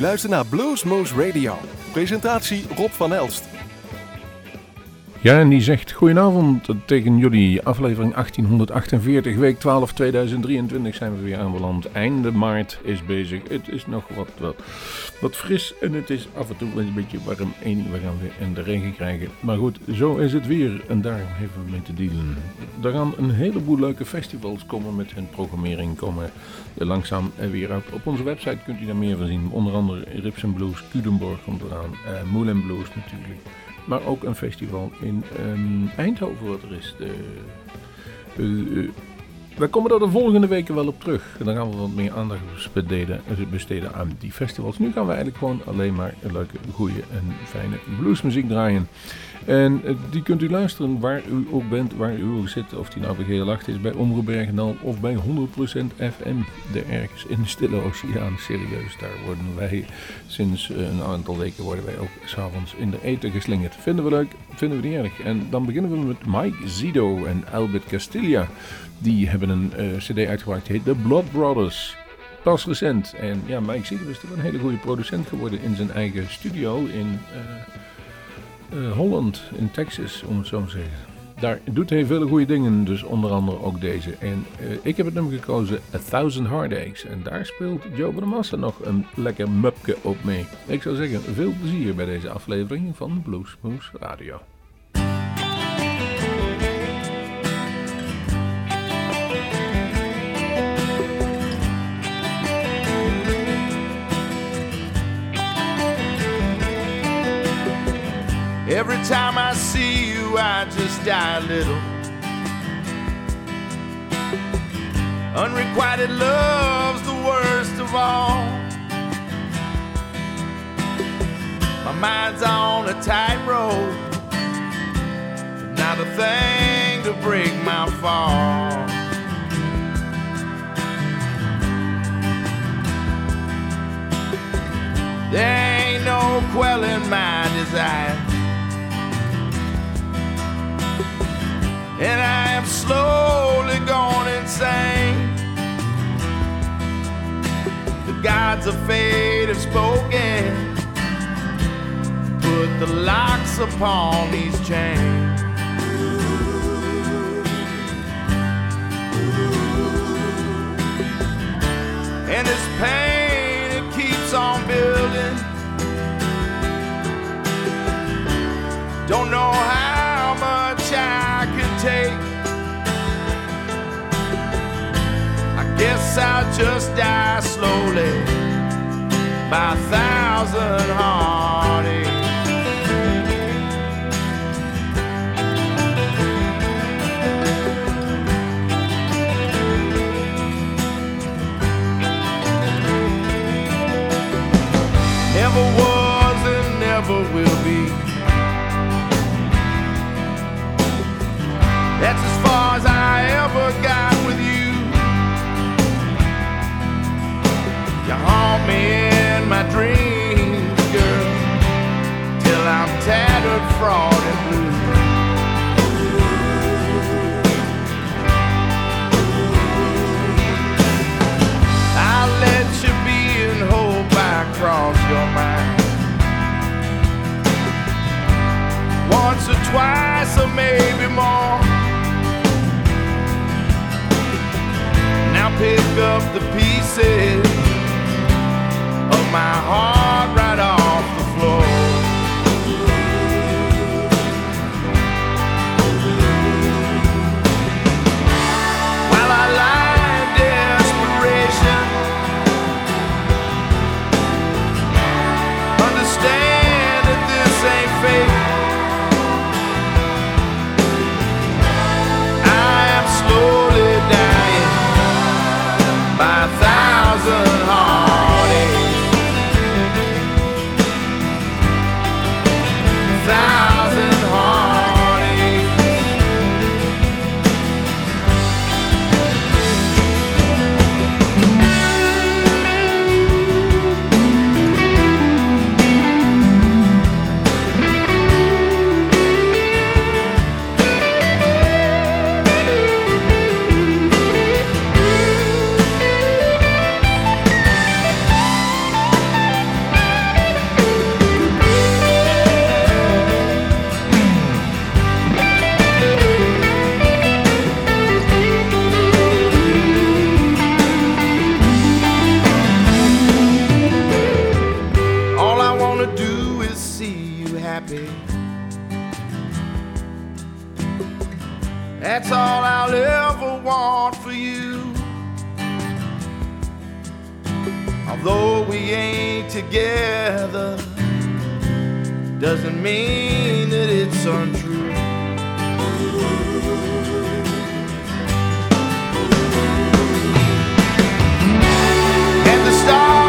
luistert naar Bluesmoose Radio. Presentatie Rob van Elst. Ja, en die zegt goedenavond tegen jullie. Aflevering 1848, week 12 2023 zijn we weer aanbeland. Einde maart is bezig. Het is nog wat, wat, wat fris en het is af en toe een beetje warm. En we gaan weer in de regen krijgen. Maar goed, zo is het weer en daar hebben we mee te dealen. Er gaan een heleboel leuke festivals komen met hun programmering. Komen langzaam weer uit. Op onze website kunt u daar meer van zien. Onder andere Rips Blues, Cudenborg komt eraan. Uh, Moulin Blues natuurlijk. Maar ook een festival in um, Eindhoven wat er is. De, we komen er de volgende weken wel op terug. Dan gaan we wat meer aandacht besteden, besteden aan die festivals. Nu gaan we eigenlijk gewoon alleen maar leuke, goede en fijne bluesmuziek draaien. En eh, die kunt u luisteren waar u ook bent, waar u ook zit. Of die nou bij Geel is, bij Omroep Bergendal of bij 100% FM. De ergens in de Stille Oceaan. Serieus, daar worden wij sinds eh, een aantal weken worden wij ook s'avonds in de eten geslingerd. Vinden we leuk, vinden we niet erg. En dan beginnen we met Mike Zido en Albert Castilla. Die hebben een uh, cd uitgebracht, die heet The Blood Brothers pas recent. En ja, Mike Zido is toch een hele goede producent geworden in zijn eigen studio in Holland, in Texas, om het zo te zeggen. Daar doet hij vele goede dingen, dus onder andere ook deze. En uh, ik heb het nummer gekozen, A Thousand Heartaches. En daar speelt Joe Massa nog een lekker mupke op mee. Ik zou zeggen, veel plezier bij deze aflevering van Blues Moose Radio. Every time I see you, I just die a little. Unrequited love's the worst of all. My mind's on a tightrope, not a thing to break my fall. There ain't no quelling my desire. And I am slowly going insane. The gods of fate have spoken, put the locks upon these chains. And this pain, it keeps on building. Don't know how guess I'll just die slowly by a thousand heartaches. Never was and never will be. That's as far in my dreams, girl, till I'm tattered, fraud, and blue. Although we ain't together, doesn't mean that it's untrue. And the stars.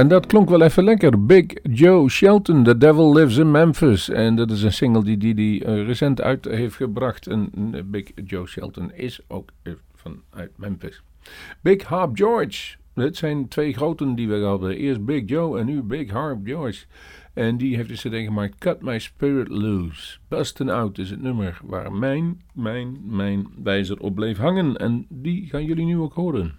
en dat klonk wel even lekker. Big Joe Shelton, The Devil Lives in Memphis. En dat is een single die die, die eh, recent uit heeft gebracht. En eh, Big Joe Shelton is ook uh, vanuit Memphis. Big Harp George. Dit zijn twee groten die we hadden. Eerst Big Joe en nu Big Harp George. En die heeft dus CD gemaakt Cut My Spirit Loose. Bustin' Out is het nummer waar mijn, mijn, mijn wijzer op bleef hangen. En die gaan jullie nu ook horen.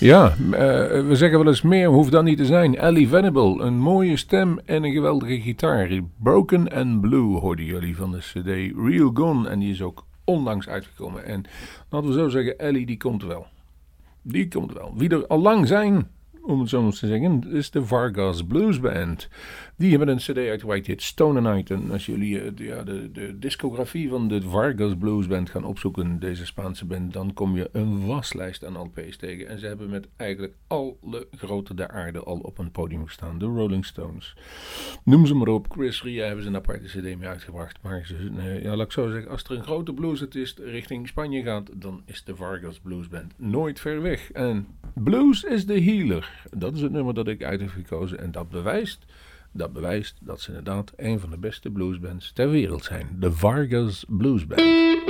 Ja, eh, we zeggen wel eens meer, hoeft dat niet te zijn. Ellie Venable, een mooie stem en een geweldige gitaar. Broken and Blue hoorden jullie van de CD Real Gone. En die is ook onlangs uitgekomen. En laten we zo zeggen, Ellie die komt wel. Die komt wel. Wie er al lang zijn, om het zo maar te zeggen, is de Vargas Blues Band. Die hebben een cd uitgebracht, die heet Stone Night. En als jullie eh, de, ja, de, de discografie van de Vargas Blues Band gaan opzoeken, deze Spaanse band, dan kom je een waslijst aan LP's tegen. En ze hebben met eigenlijk alle grote der aarde al op een podium gestaan. De Rolling Stones. Noem ze maar op. Chris Ria hebben ze een aparte cd mee uitgebracht. Maar ja, laat ik zo zeggen, als er een grote bluesartist richting Spanje gaat, dan is de Vargas Blues Band nooit ver weg. En Blues is de healer. Dat is het nummer dat ik uit heb gekozen. En dat bewijst, dat bewijst dat ze inderdaad een van de beste bluesbands ter wereld zijn. De Vargas Blues Band.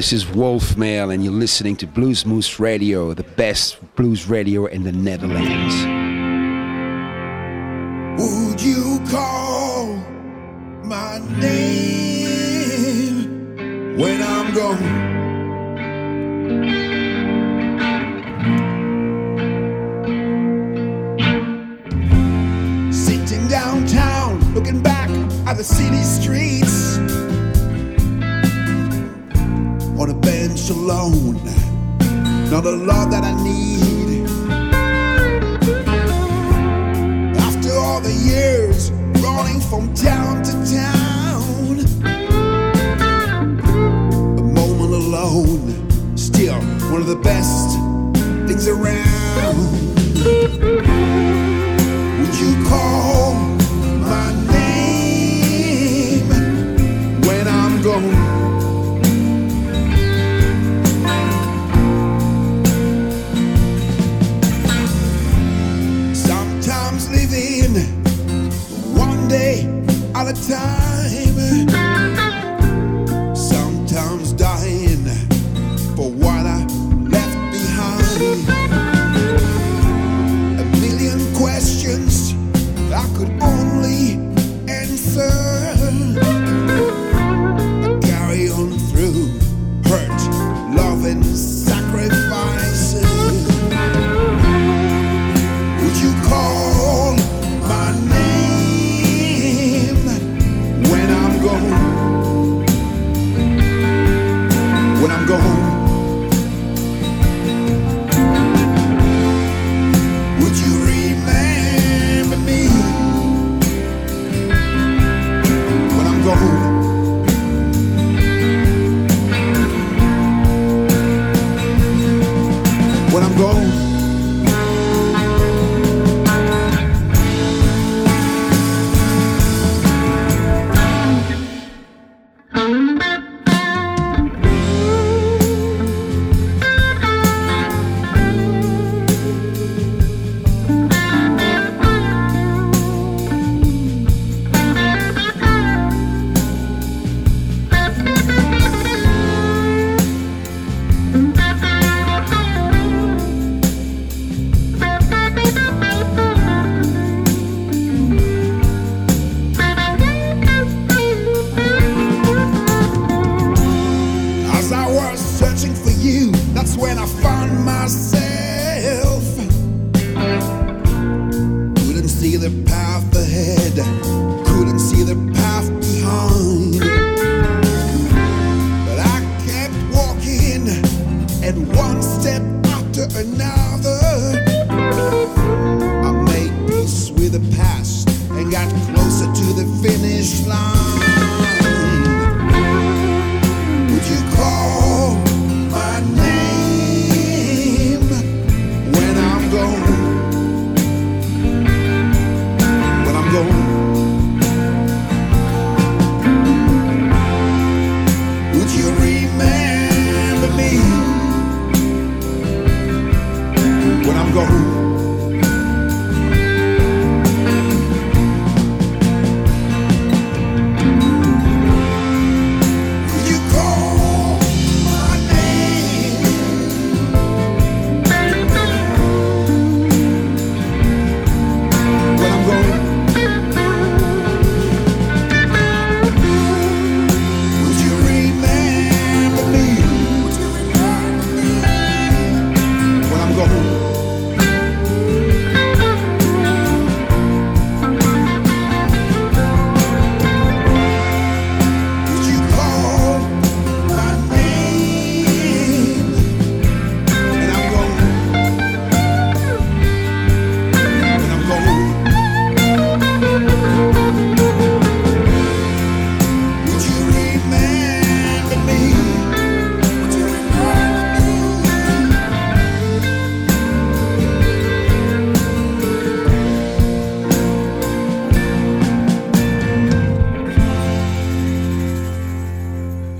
This is Wolf Mail, and you're listening to Bluesmoose Radio, the best blues radio in the Netherlands. Would you call my name when I'm gone? Sitting downtown, looking back at the city street You're the love that I need.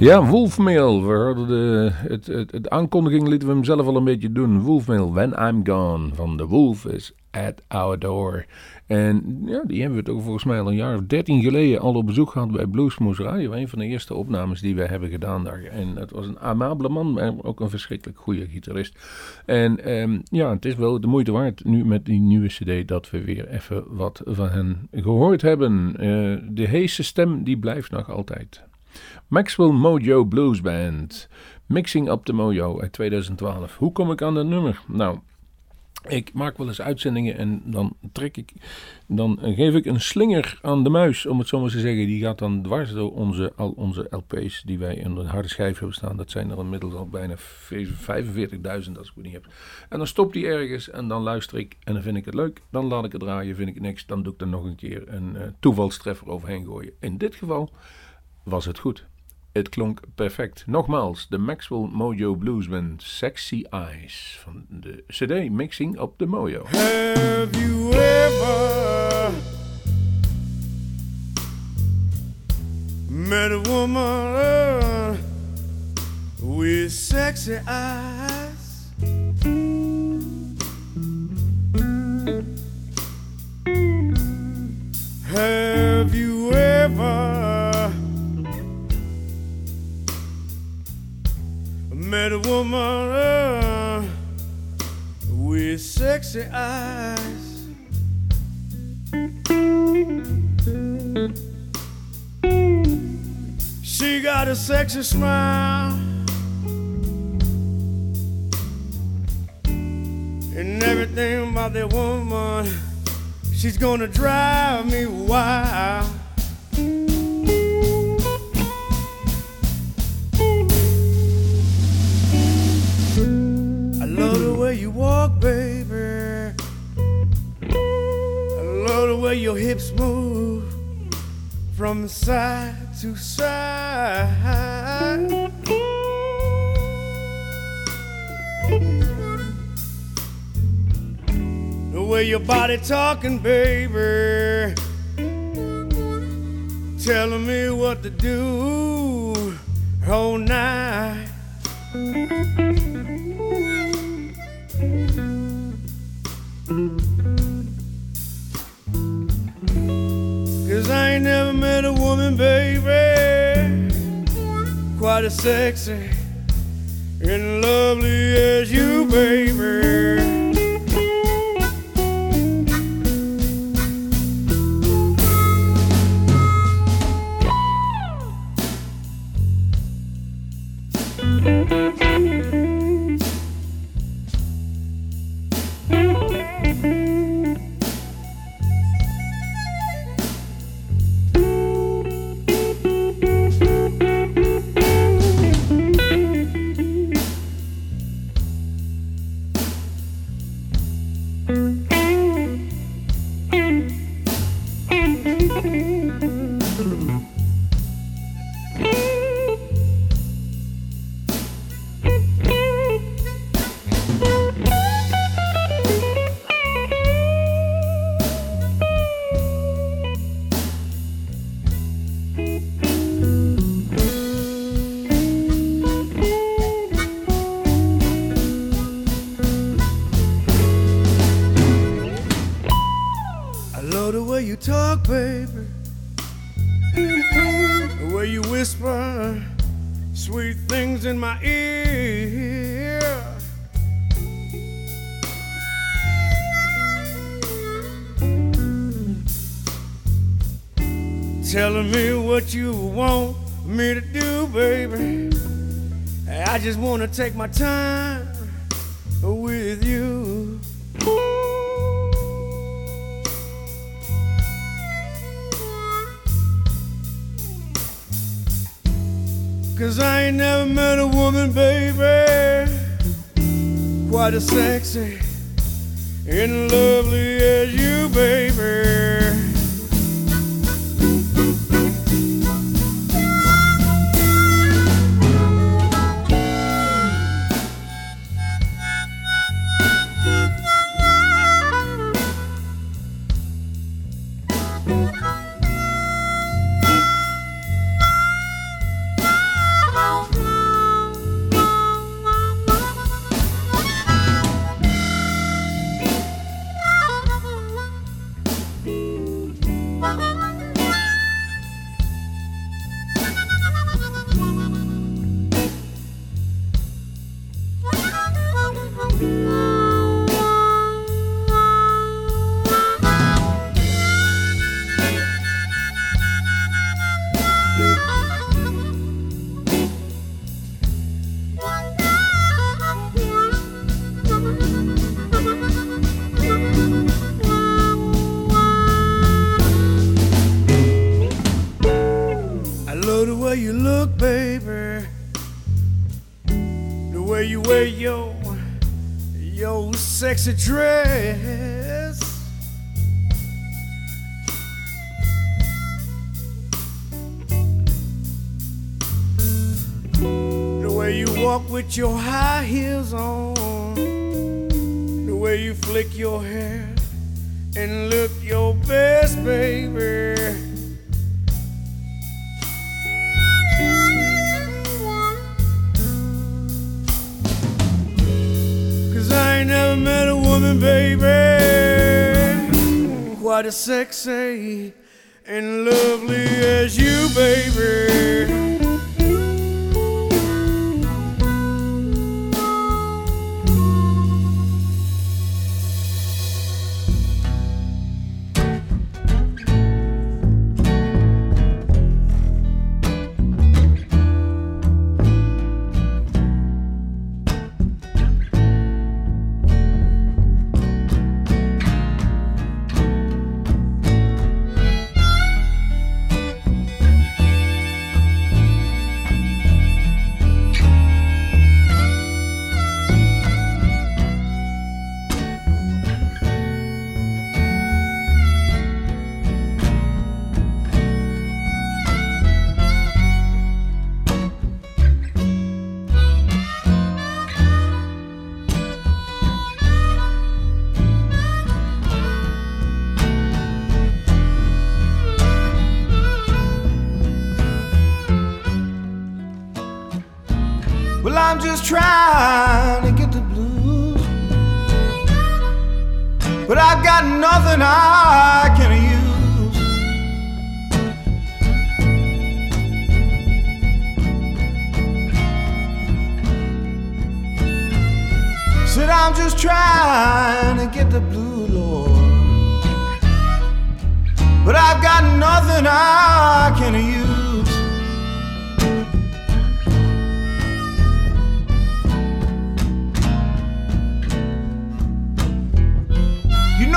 Ja, Wolfmail. We hadden de het, het, aankondiging lieten we hem zelf al een beetje doen. Wolfmail, When I'm Gone, van The Wolf is at Our Door. En ja, die hebben we toch volgens mij al een jaar of dertien geleden al op bezoek gehad bij Bluesmoose Radio. Een van de eerste opnames die wij hebben gedaan daar. En dat was een amabele man, maar ook een verschrikkelijk goede gitarist. En ehm, ja, het is wel de moeite waard nu met die nieuwe cd dat we weer even wat van hen gehoord hebben. Eh, de heese stem die blijft nog altijd. Maxwell Mojo Blues Band. Mixing Up the Mojo uit 2012. Hoe kom ik aan dat nummer? Nou, ik maak wel eens uitzendingen en dan trek ik, dan geef ik een slinger aan de muis, om het zo maar te zeggen. Die gaat dan dwars door onze, al onze LP's die wij in een harde schijf hebben staan. Dat zijn er inmiddels al bijna 45.000 als ik het niet heb. En dan stopt die ergens en dan luister ik en dan vind ik het leuk. Dan laat ik het draaien, vind ik niks. Dan doe ik er nog een keer een uh, toevalstreffer overheen gooien. In dit geval was het goed. Het klonk perfect. Nogmaals, de Maxwell Mojo Blues Band Sexy Eyes van de CD Mixing op de Mojo. Have you ever woman with sexy eyes? Have you ever met a woman uh, with sexy eyes? She got a sexy smile and everything about that woman. She's gonna drive me wild. Way you walk, baby. I love the way your hips move from side to side. The way your body talking, baby. Telling me what to do all night. Cause I ain't never met a woman, baby, quite as sexy and lovely as you, baby. Take my time with you. Cause I ain't never met a woman, baby, quite as sexy and lovely as you, baby. Your sexy woman, baby, quite as sexy and lovely as you, baby.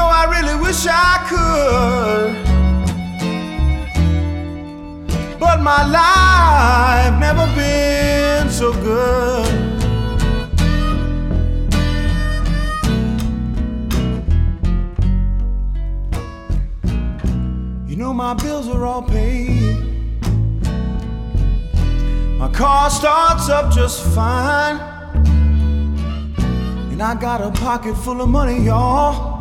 Know, I really wish I could. But my life never been so good. You know, my bills are all paid. My car starts up just fine. And I got a pocket full of money, y'all.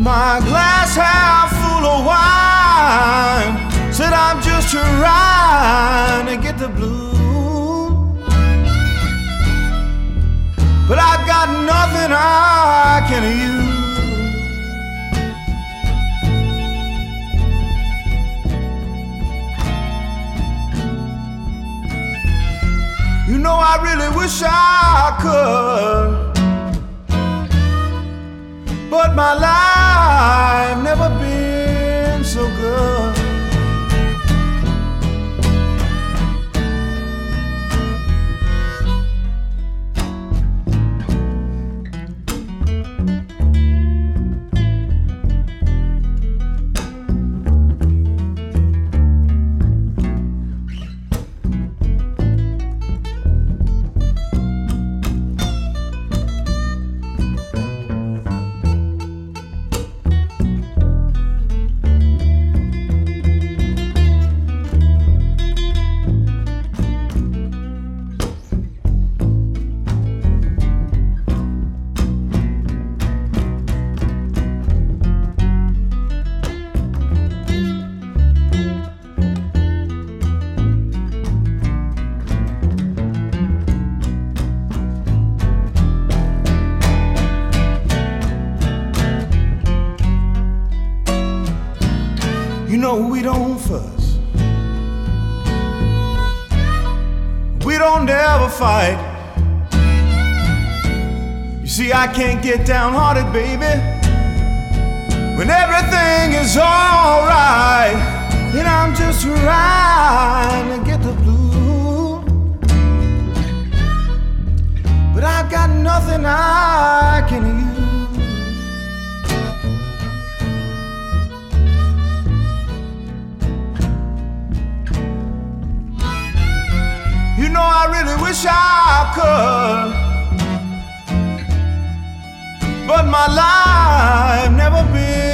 My glass half full of wine. Said I'm just trying to get the blues. But I've got nothing I can use. You know, I really wish I could. But my life never been so good. Fight. You see, I can't get downhearted, baby. When everything is alright, and I'm just trying to get the blue. But I've got nothing I can use. really wish I could. But my life never been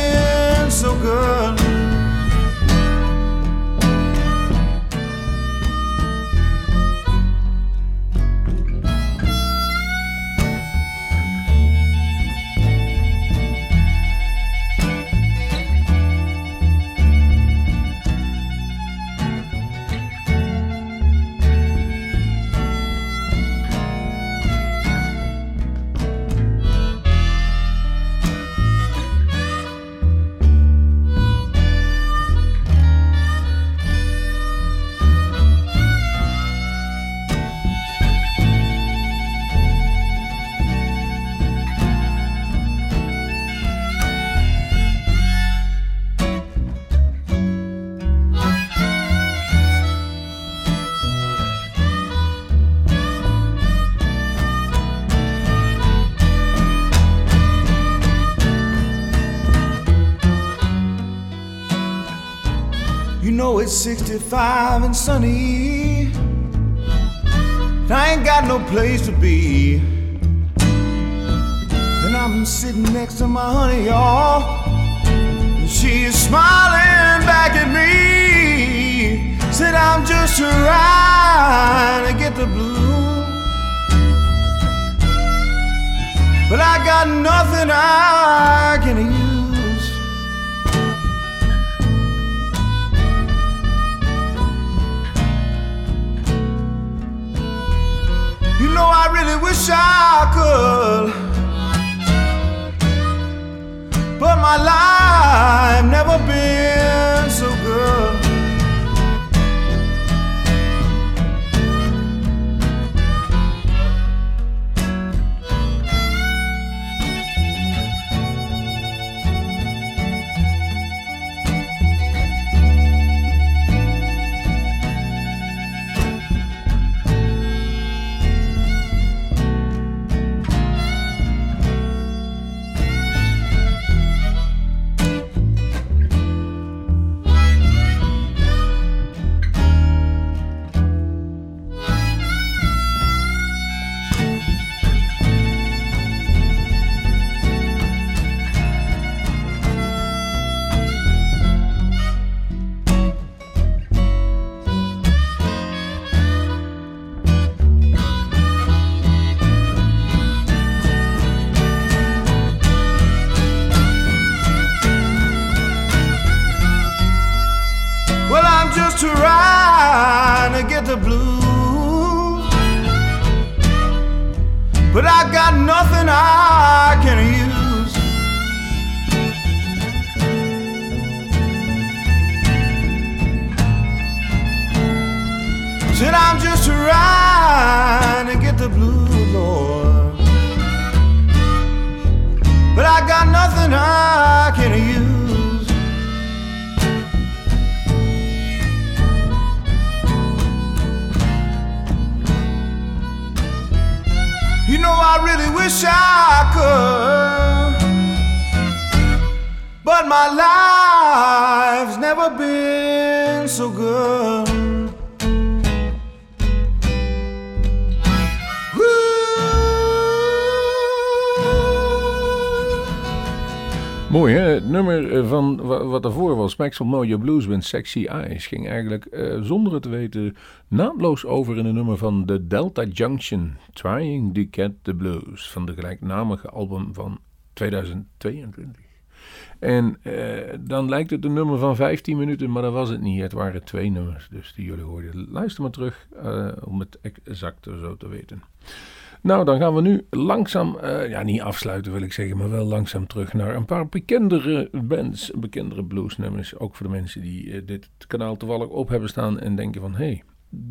it's 65 and sunny. And I ain't got no place to be. And I'm sitting next to my honey, y'all. And she's smiling back at me. Said I'm just trying to get the blues. But I got nothing I can use. You know I really wish I could. But my life never been so good. Just trying to get the blues. But I got nothing I can use. Said I'm just trying to get the blues, Lord. But I got nothing I I really wish I could. But my life's never been so good. Mooi hè, het nummer van wa- wat daarvoor was, Maxwell Know Blues with Sexy Eyes, ging eigenlijk eh, zonder het te weten naadloos over in een nummer van The Delta Junction, Trying to Get the Blues, van de gelijknamige album van 2022. En eh, dan lijkt het een nummer van 15 minuten, maar dat was het niet. Het waren twee nummers, dus die jullie hoorden. Luister maar terug eh, om het exacte zo te weten. Nou, dan gaan we nu langzaam, eh, ja niet afsluiten wil ik zeggen, maar wel langzaam terug naar een paar bekendere bands, bekendere bluesnummers. Ook voor de mensen die eh, dit kanaal toevallig op hebben staan en denken van, hé, hey,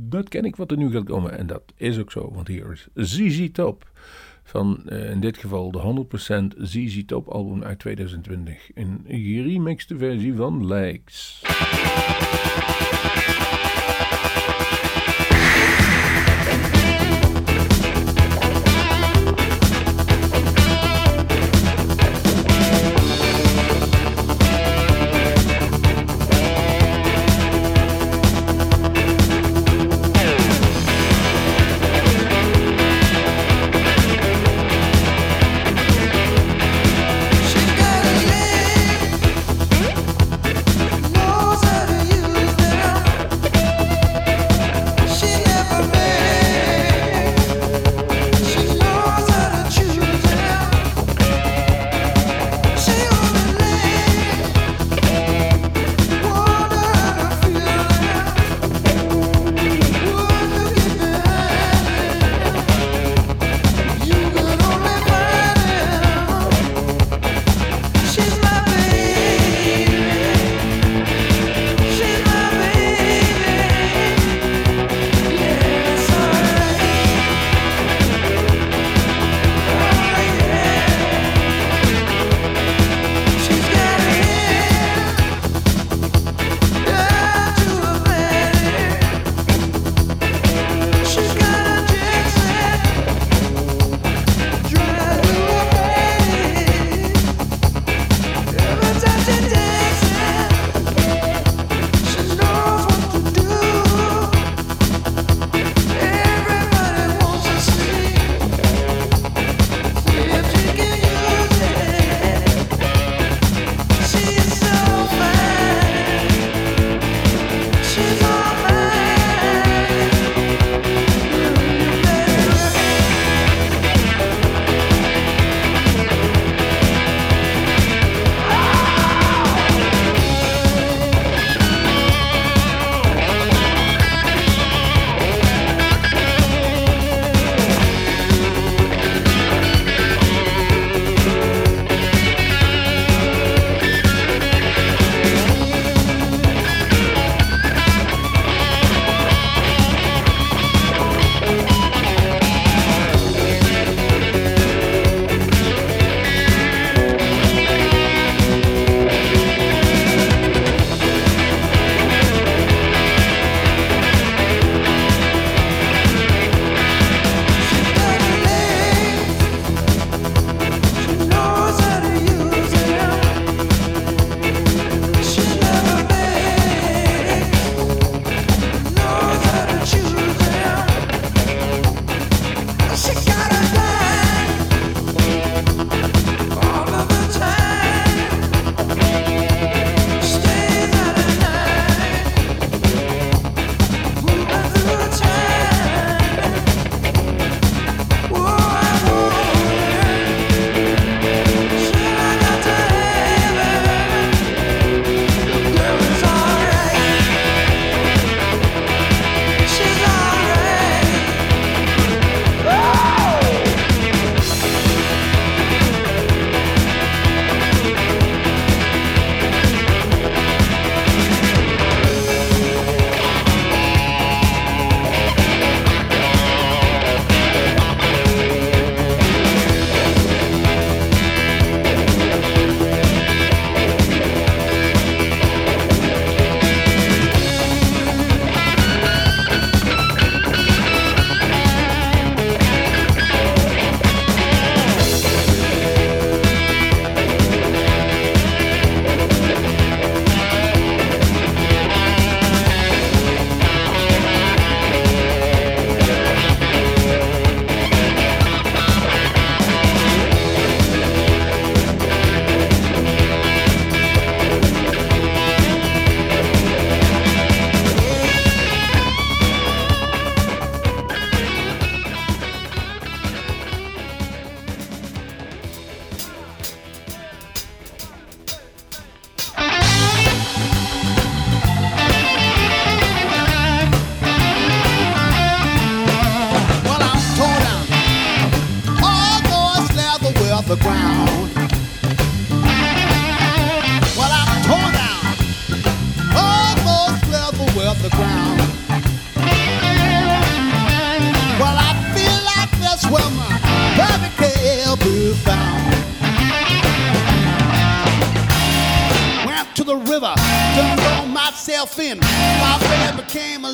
dat ken ik wat er nu gaat komen. En dat is ook zo, want hier is ZZ Top van eh, in dit geval de 100% ZZ Top album uit 2020. Een geremixte versie van Legs.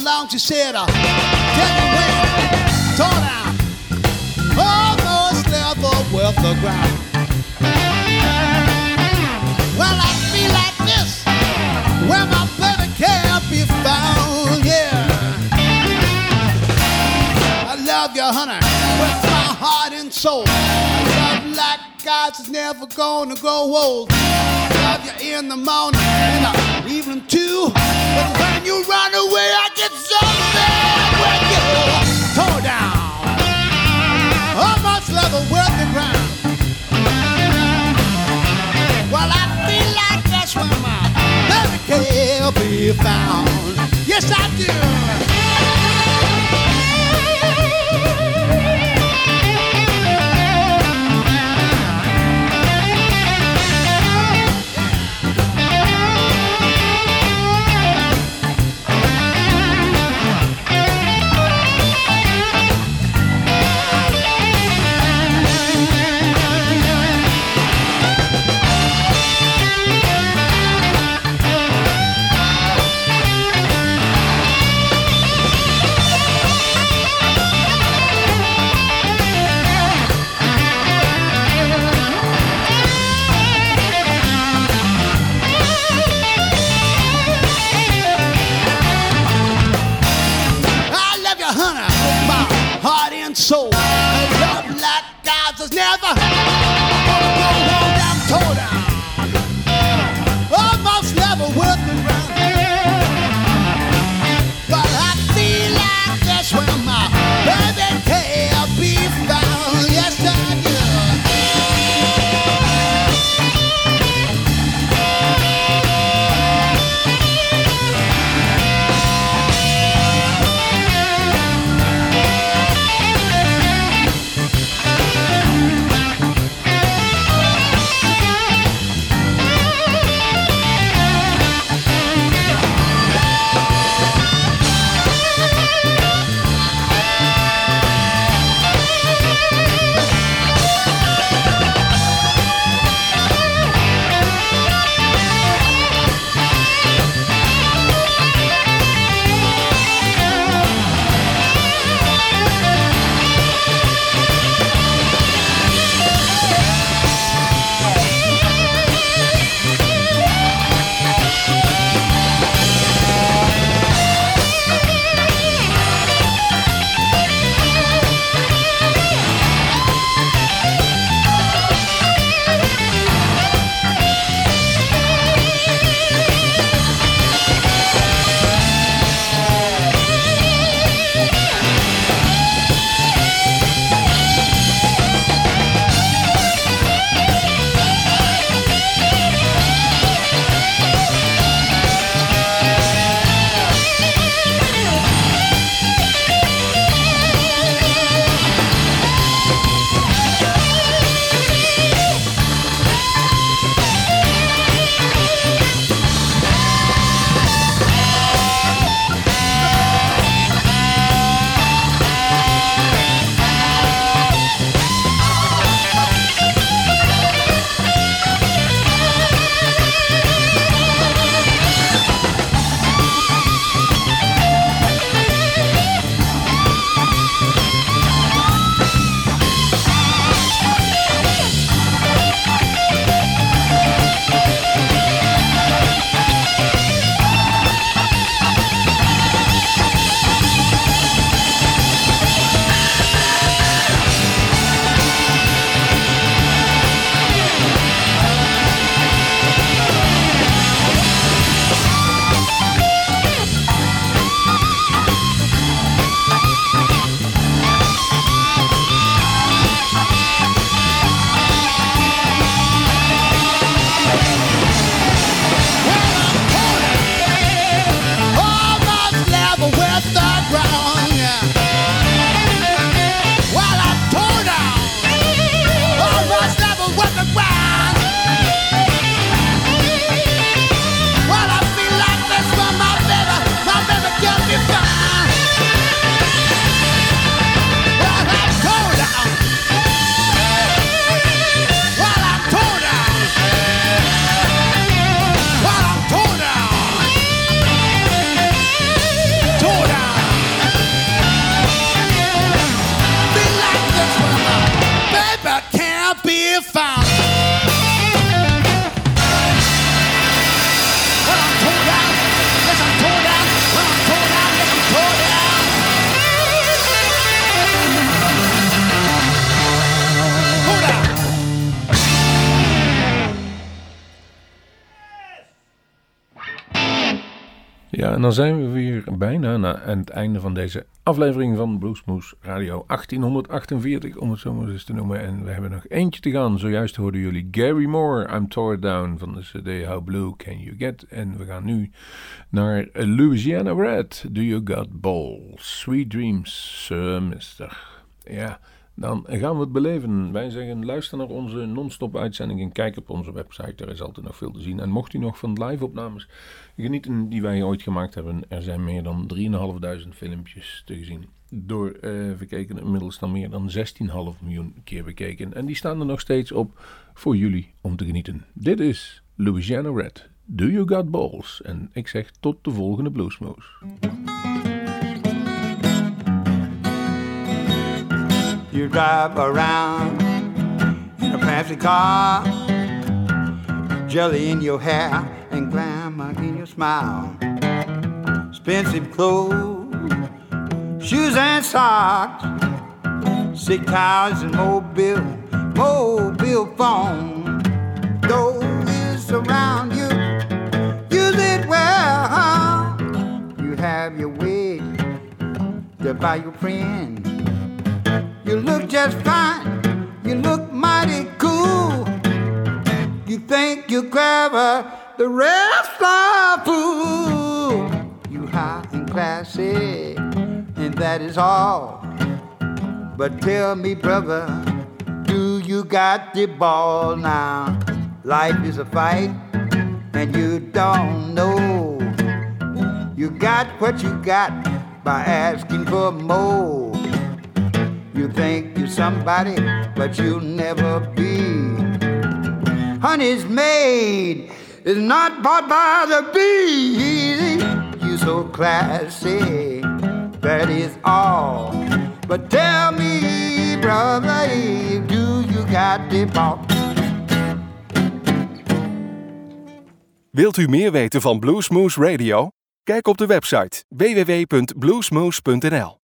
Along, she said, uh, found. Yes, I do. En dan zijn we weer bijna na- aan het einde van deze aflevering van Bluesmoes Radio 1848, om het zo maar eens te noemen. En we hebben nog eentje te gaan. Zojuist hoorden jullie Gary Moore, I'm Tore Down van de CD How Blue Can You Get. En we gaan nu naar Louisiana Red, Do You Got Balls? Sweet Dreams, Sir Mister. Ja, dan gaan we het beleven. Wij zeggen luister naar onze non-stop uitzending en kijk op onze website. Er is altijd nog veel te zien. En mocht u nog van live opnames genieten die wij ooit gemaakt hebben. Er zijn meer dan 3.500 filmpjes te zien. Door eh verkeken inmiddels dan meer dan 16,5 miljoen keer bekeken. En die staan er nog steeds op voor jullie om te genieten. Dit is Louisiana Red. Do You Got Balls? En ik zeg tot de volgende Bluesmoose. You drive around in a car, jelly in your hair and glamour in your smile. Expensive clothes, shoes and socks, sick towels and mobile, mobile phone. Though is around you, use it well. You have your way to buy your friend. You look just fine. You look mighty cool. You think you're clever. The rest are fools. You high and classy, and that is all. But tell me, brother, do you got the ball now? Life is a fight, and you don't know. You got what you got by asking for more. You think you're somebody, but you'll never be. Honey's made is not bought by the bee. You so classy, that is all. But tell me, brother, do you got the ball? Wilt u meer weten van Bluesmoose Radio? Kijk op de website www.bluesmoose.nl.